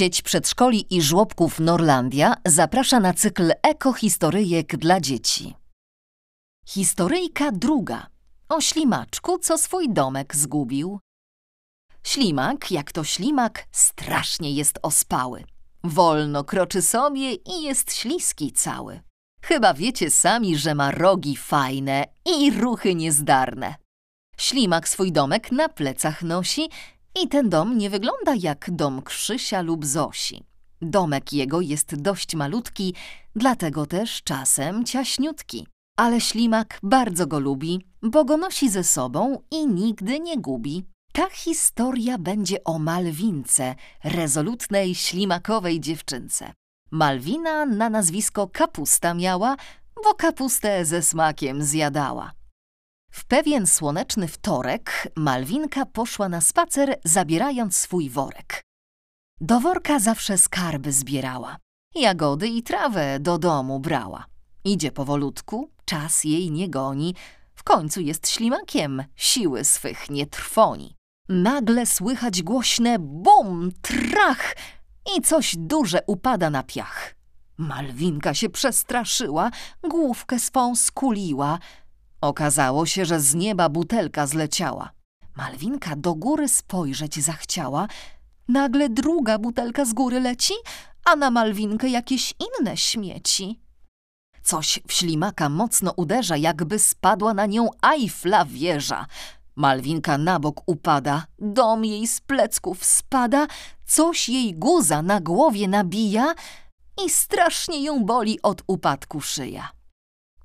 Sieć przedszkoli i żłobków Norlandia zaprasza na cykl ekohistoryjek dla dzieci. Historyjka druga. O ślimaczku, co swój domek zgubił. Ślimak, jak to ślimak, strasznie jest ospały. Wolno kroczy sobie i jest śliski cały. Chyba wiecie sami, że ma rogi fajne i ruchy niezdarne. Ślimak swój domek na plecach nosi i ten dom nie wygląda jak dom Krzysia lub Zosi. Domek jego jest dość malutki, dlatego też czasem ciaśniutki. Ale ślimak bardzo go lubi, bo go nosi ze sobą i nigdy nie gubi. Ta historia będzie o Malwince, rezolutnej, ślimakowej dziewczynce. Malwina na nazwisko Kapusta miała, bo kapustę ze smakiem zjadała. W pewien słoneczny wtorek Malwinka poszła na spacer, zabierając swój worek. Do worka zawsze skarby zbierała. Jagody i trawę do domu brała. Idzie powolutku, czas jej nie goni. W końcu jest ślimakiem, siły swych nie trwoni. Nagle słychać głośne bum, trach i coś duże upada na piach. Malwinka się przestraszyła, główkę swą skuliła – Okazało się, że z nieba butelka zleciała. Malwinka do góry spojrzeć zachciała. Nagle druga butelka z góry leci, a na Malwinkę jakieś inne śmieci. Coś w ślimaka mocno uderza, jakby spadła na nią Eiffla wieża. Malwinka na bok upada, dom jej z plecków spada, coś jej guza na głowie nabija i strasznie ją boli od upadku szyja.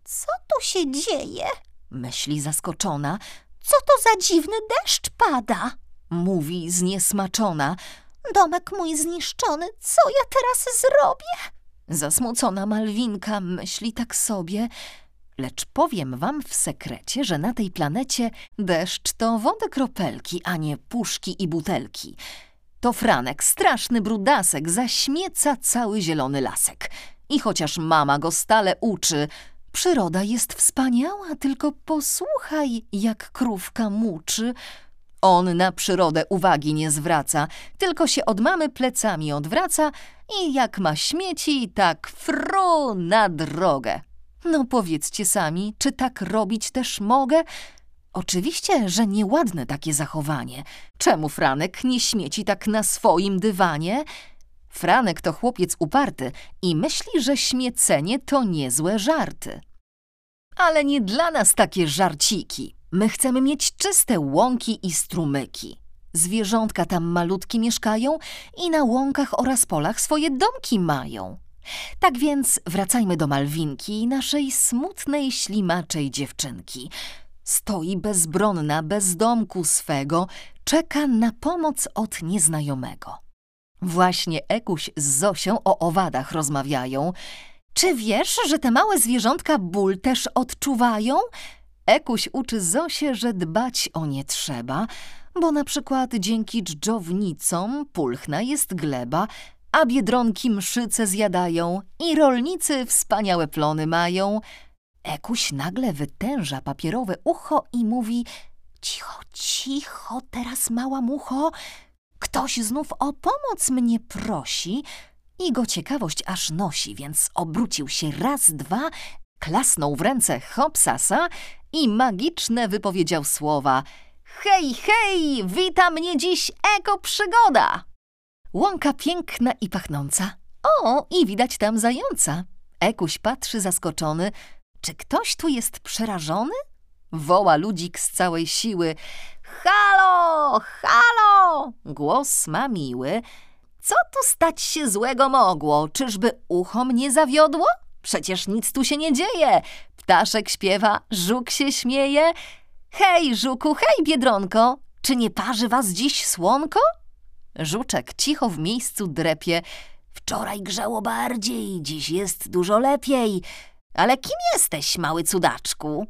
Co tu się dzieje? Myśli zaskoczona. Co to za dziwny deszcz pada? Mówi zniesmaczona. Domek mój zniszczony, co ja teraz zrobię? Zasmucona Malwinka myśli tak sobie. Lecz powiem wam w sekrecie, że na tej planecie deszcz to wody kropelki, a nie puszki i butelki. To Franek, straszny brudasek, zaśmieca cały zielony lasek. I chociaż mama go stale uczy, Przyroda jest wspaniała, tylko posłuchaj, jak krówka muczy. On na przyrodę uwagi nie zwraca, tylko się od mamy plecami odwraca i jak ma śmieci, tak fru na drogę. No powiedzcie sami, czy tak robić też mogę? Oczywiście, że nieładne takie zachowanie. Czemu Franek nie śmieci tak na swoim dywanie? Franek to chłopiec uparty i myśli, że śmiecenie to niezłe żarty. Ale nie dla nas takie żarciki. My chcemy mieć czyste łąki i strumyki. Zwierzątka tam malutki mieszkają i na łąkach oraz polach swoje domki mają. Tak więc wracajmy do Malwinki, naszej smutnej, ślimaczej dziewczynki. Stoi bezbronna, bez domku swego, czeka na pomoc od nieznajomego. Właśnie Ekuś z Zosią o owadach rozmawiają. Czy wiesz, że te małe zwierzątka ból też odczuwają? Ekuś uczy Zosię, że dbać o nie trzeba, bo na przykład dzięki dżdżownicom pulchna jest gleba, a biedronki mszyce zjadają i rolnicy wspaniałe plony mają. Ekuś nagle wytęża papierowe ucho i mówi Cicho, cicho, teraz mała mucho, Ktoś znów o pomoc mnie prosi i go ciekawość aż nosi, więc obrócił się raz, dwa, klasnął w ręce hopsasa i magiczne wypowiedział słowa Hej, hej, wita mnie dziś eko przygoda! Łąka piękna i pachnąca. O, i widać tam zająca. Ekuś patrzy zaskoczony. Czy ktoś tu jest przerażony? Woła ludzik z całej siły. Halo, halo! Głos ma miły. Co tu stać się złego mogło? Czyżby ucho mnie zawiodło? Przecież nic tu się nie dzieje. Ptaszek śpiewa, żuk się śmieje. Hej, żuku, hej, biedronko, czy nie parzy was dziś słonko? Żuczek cicho w miejscu drepie. Wczoraj grzało bardziej, dziś jest dużo lepiej. Ale kim jesteś, mały cudaczku?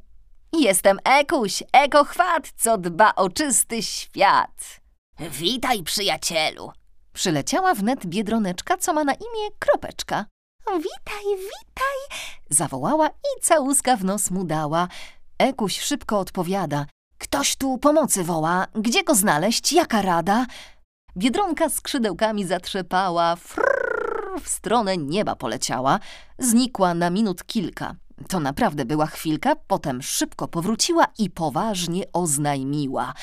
Jestem Ekuś, ekochwat, co dba o czysty świat. Witaj, przyjacielu. Przyleciała wnet biedroneczka, co ma na imię Kropeczka. Witaj, witaj, zawołała i całuska w nos mu dała. Ekuś szybko odpowiada. Ktoś tu pomocy woła. Gdzie go znaleźć? Jaka rada? Biedronka skrzydełkami zatrzepała, frrr, w stronę nieba poleciała, znikła na minut kilka. To naprawdę była chwilka, potem szybko powróciła i poważnie oznajmiła.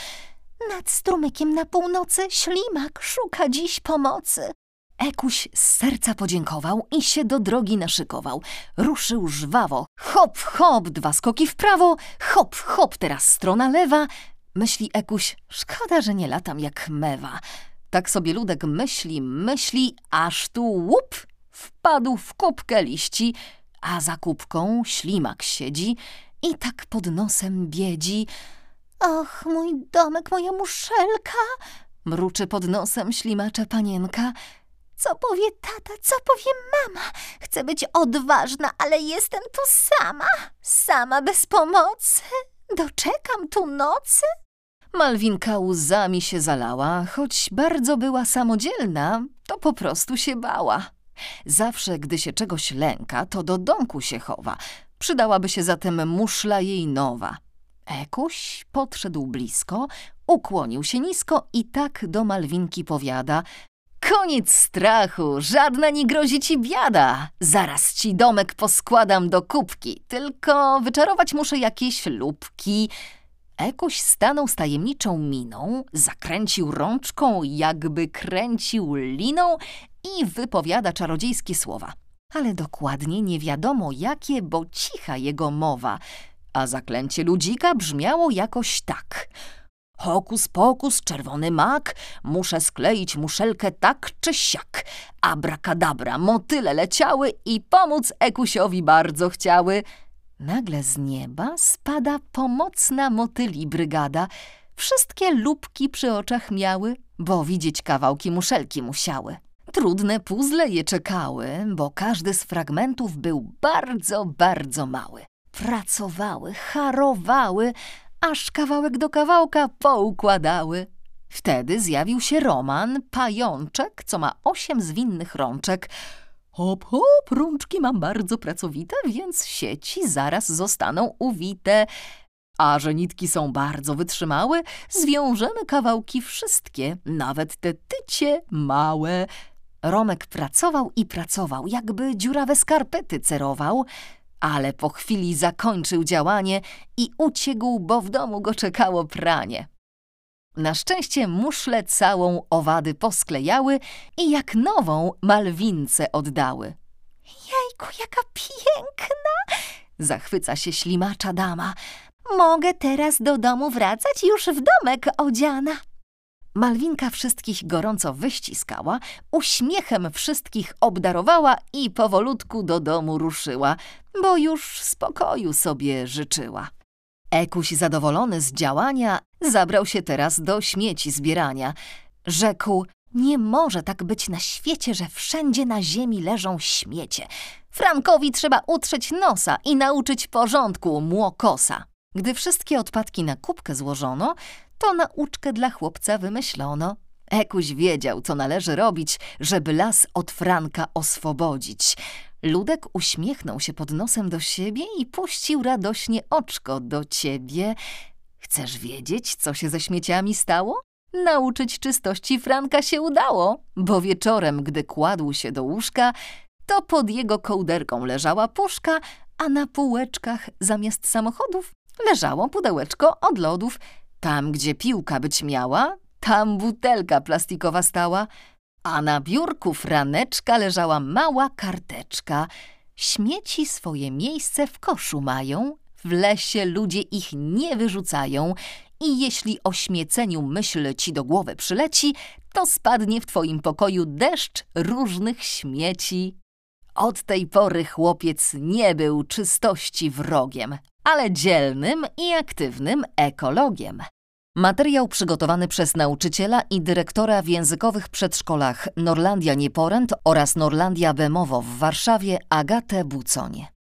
Nad strumykiem na północy ślimak szuka dziś pomocy. Ekuś z serca podziękował i się do drogi naszykował. Ruszył żwawo. Hop, hop, dwa skoki w prawo, hop, hop, teraz strona lewa. Myśli Ekuś, szkoda, że nie latam jak mewa. Tak sobie Ludek myśli, myśli, aż tu łup, wpadł w kubkę liści, a za kubką ślimak siedzi i tak pod nosem biedzi. Och, mój domek, moja muszelka. Mruczy pod nosem ślimacza panienka. Co powie tata, co powie mama? Chcę być odważna, ale jestem tu sama. Sama bez pomocy. Doczekam tu nocy. Malwinka łzami się zalała, choć bardzo była samodzielna, to po prostu się bała. Zawsze, gdy się czegoś lęka, to do domku się chowa. Przydałaby się zatem muszla jej nowa. Ekuś podszedł blisko, ukłonił się nisko i tak do Malwinki powiada. Koniec strachu, żadna nie grozi ci biada. Zaraz ci domek poskładam do kubki, tylko wyczarować muszę jakieś lubki. Ekuś stanął z tajemniczą miną, zakręcił rączką, jakby kręcił liną i wypowiada czarodziejskie słowa. Ale dokładnie nie wiadomo jakie, bo cicha jego mowa, a zaklęcie ludzika brzmiało jakoś tak. Hokus pokus, czerwony mak, muszę skleić muszelkę tak czy siak. Abrakadabra, motyle leciały i pomóc Ekusiowi bardzo chciały. Nagle z nieba spada pomocna motyli brygada. Wszystkie lubki przy oczach miały, bo widzieć kawałki muszelki musiały. Trudne puzzle je czekały, bo każdy z fragmentów był bardzo, bardzo mały. Pracowały, harowały, aż kawałek do kawałka poukładały. Wtedy zjawił się Roman, pajączek, co ma osiem zwinnych rączek. Hop, hop, rączki mam bardzo pracowite, więc sieci zaraz zostaną uwite. A że nitki są bardzo wytrzymałe, zwiążemy kawałki wszystkie, nawet te tycie małe. Romek pracował i pracował, jakby dziurawe skarpety cerował, ale po chwili zakończył działanie i uciekł, bo w domu go czekało pranie. Na szczęście muszle całą owady posklejały i jak nową malwince oddały. Jejku, jaka piękna! Zachwyca się ślimacza dama. Mogę teraz do domu wracać już w domek odziana. Malwinka wszystkich gorąco wyściskała, uśmiechem wszystkich obdarowała i powolutku do domu ruszyła, bo już spokoju sobie życzyła. Ekuś zadowolony z działania zabrał się teraz do śmieci zbierania. Rzekł, nie może tak być na świecie, że wszędzie na ziemi leżą śmiecie. Frankowi trzeba utrzeć nosa i nauczyć porządku młokosa. Gdy wszystkie odpadki na kubkę złożono, to nauczkę dla chłopca wymyślono. Ekuś wiedział, co należy robić, żeby las od Franka oswobodzić. Ludek uśmiechnął się pod nosem do siebie i puścił radośnie oczko do ciebie. Chcesz wiedzieć, co się ze śmieciami stało? Nauczyć czystości Franka się udało, bo wieczorem, gdy kładł się do łóżka, to pod jego kołderką leżała puszka, a na półeczkach zamiast samochodów leżało pudełeczko od lodów. Tam, gdzie piłka być miała, tam butelka plastikowa stała, a na biurku franeczka leżała mała karteczka. Śmieci swoje miejsce w koszu mają, w lesie ludzie ich nie wyrzucają i jeśli o śmieceniu myśl ci do głowy przyleci, to spadnie w twoim pokoju deszcz różnych śmieci. Od tej pory chłopiec nie był czystości wrogiem, ale dzielnym i aktywnym ekologiem. Materiał przygotowany przez nauczyciela i dyrektora w językowych przedszkolach Norlandia Nieporęt oraz Norlandia Bemowo w Warszawie Agatę Buconie.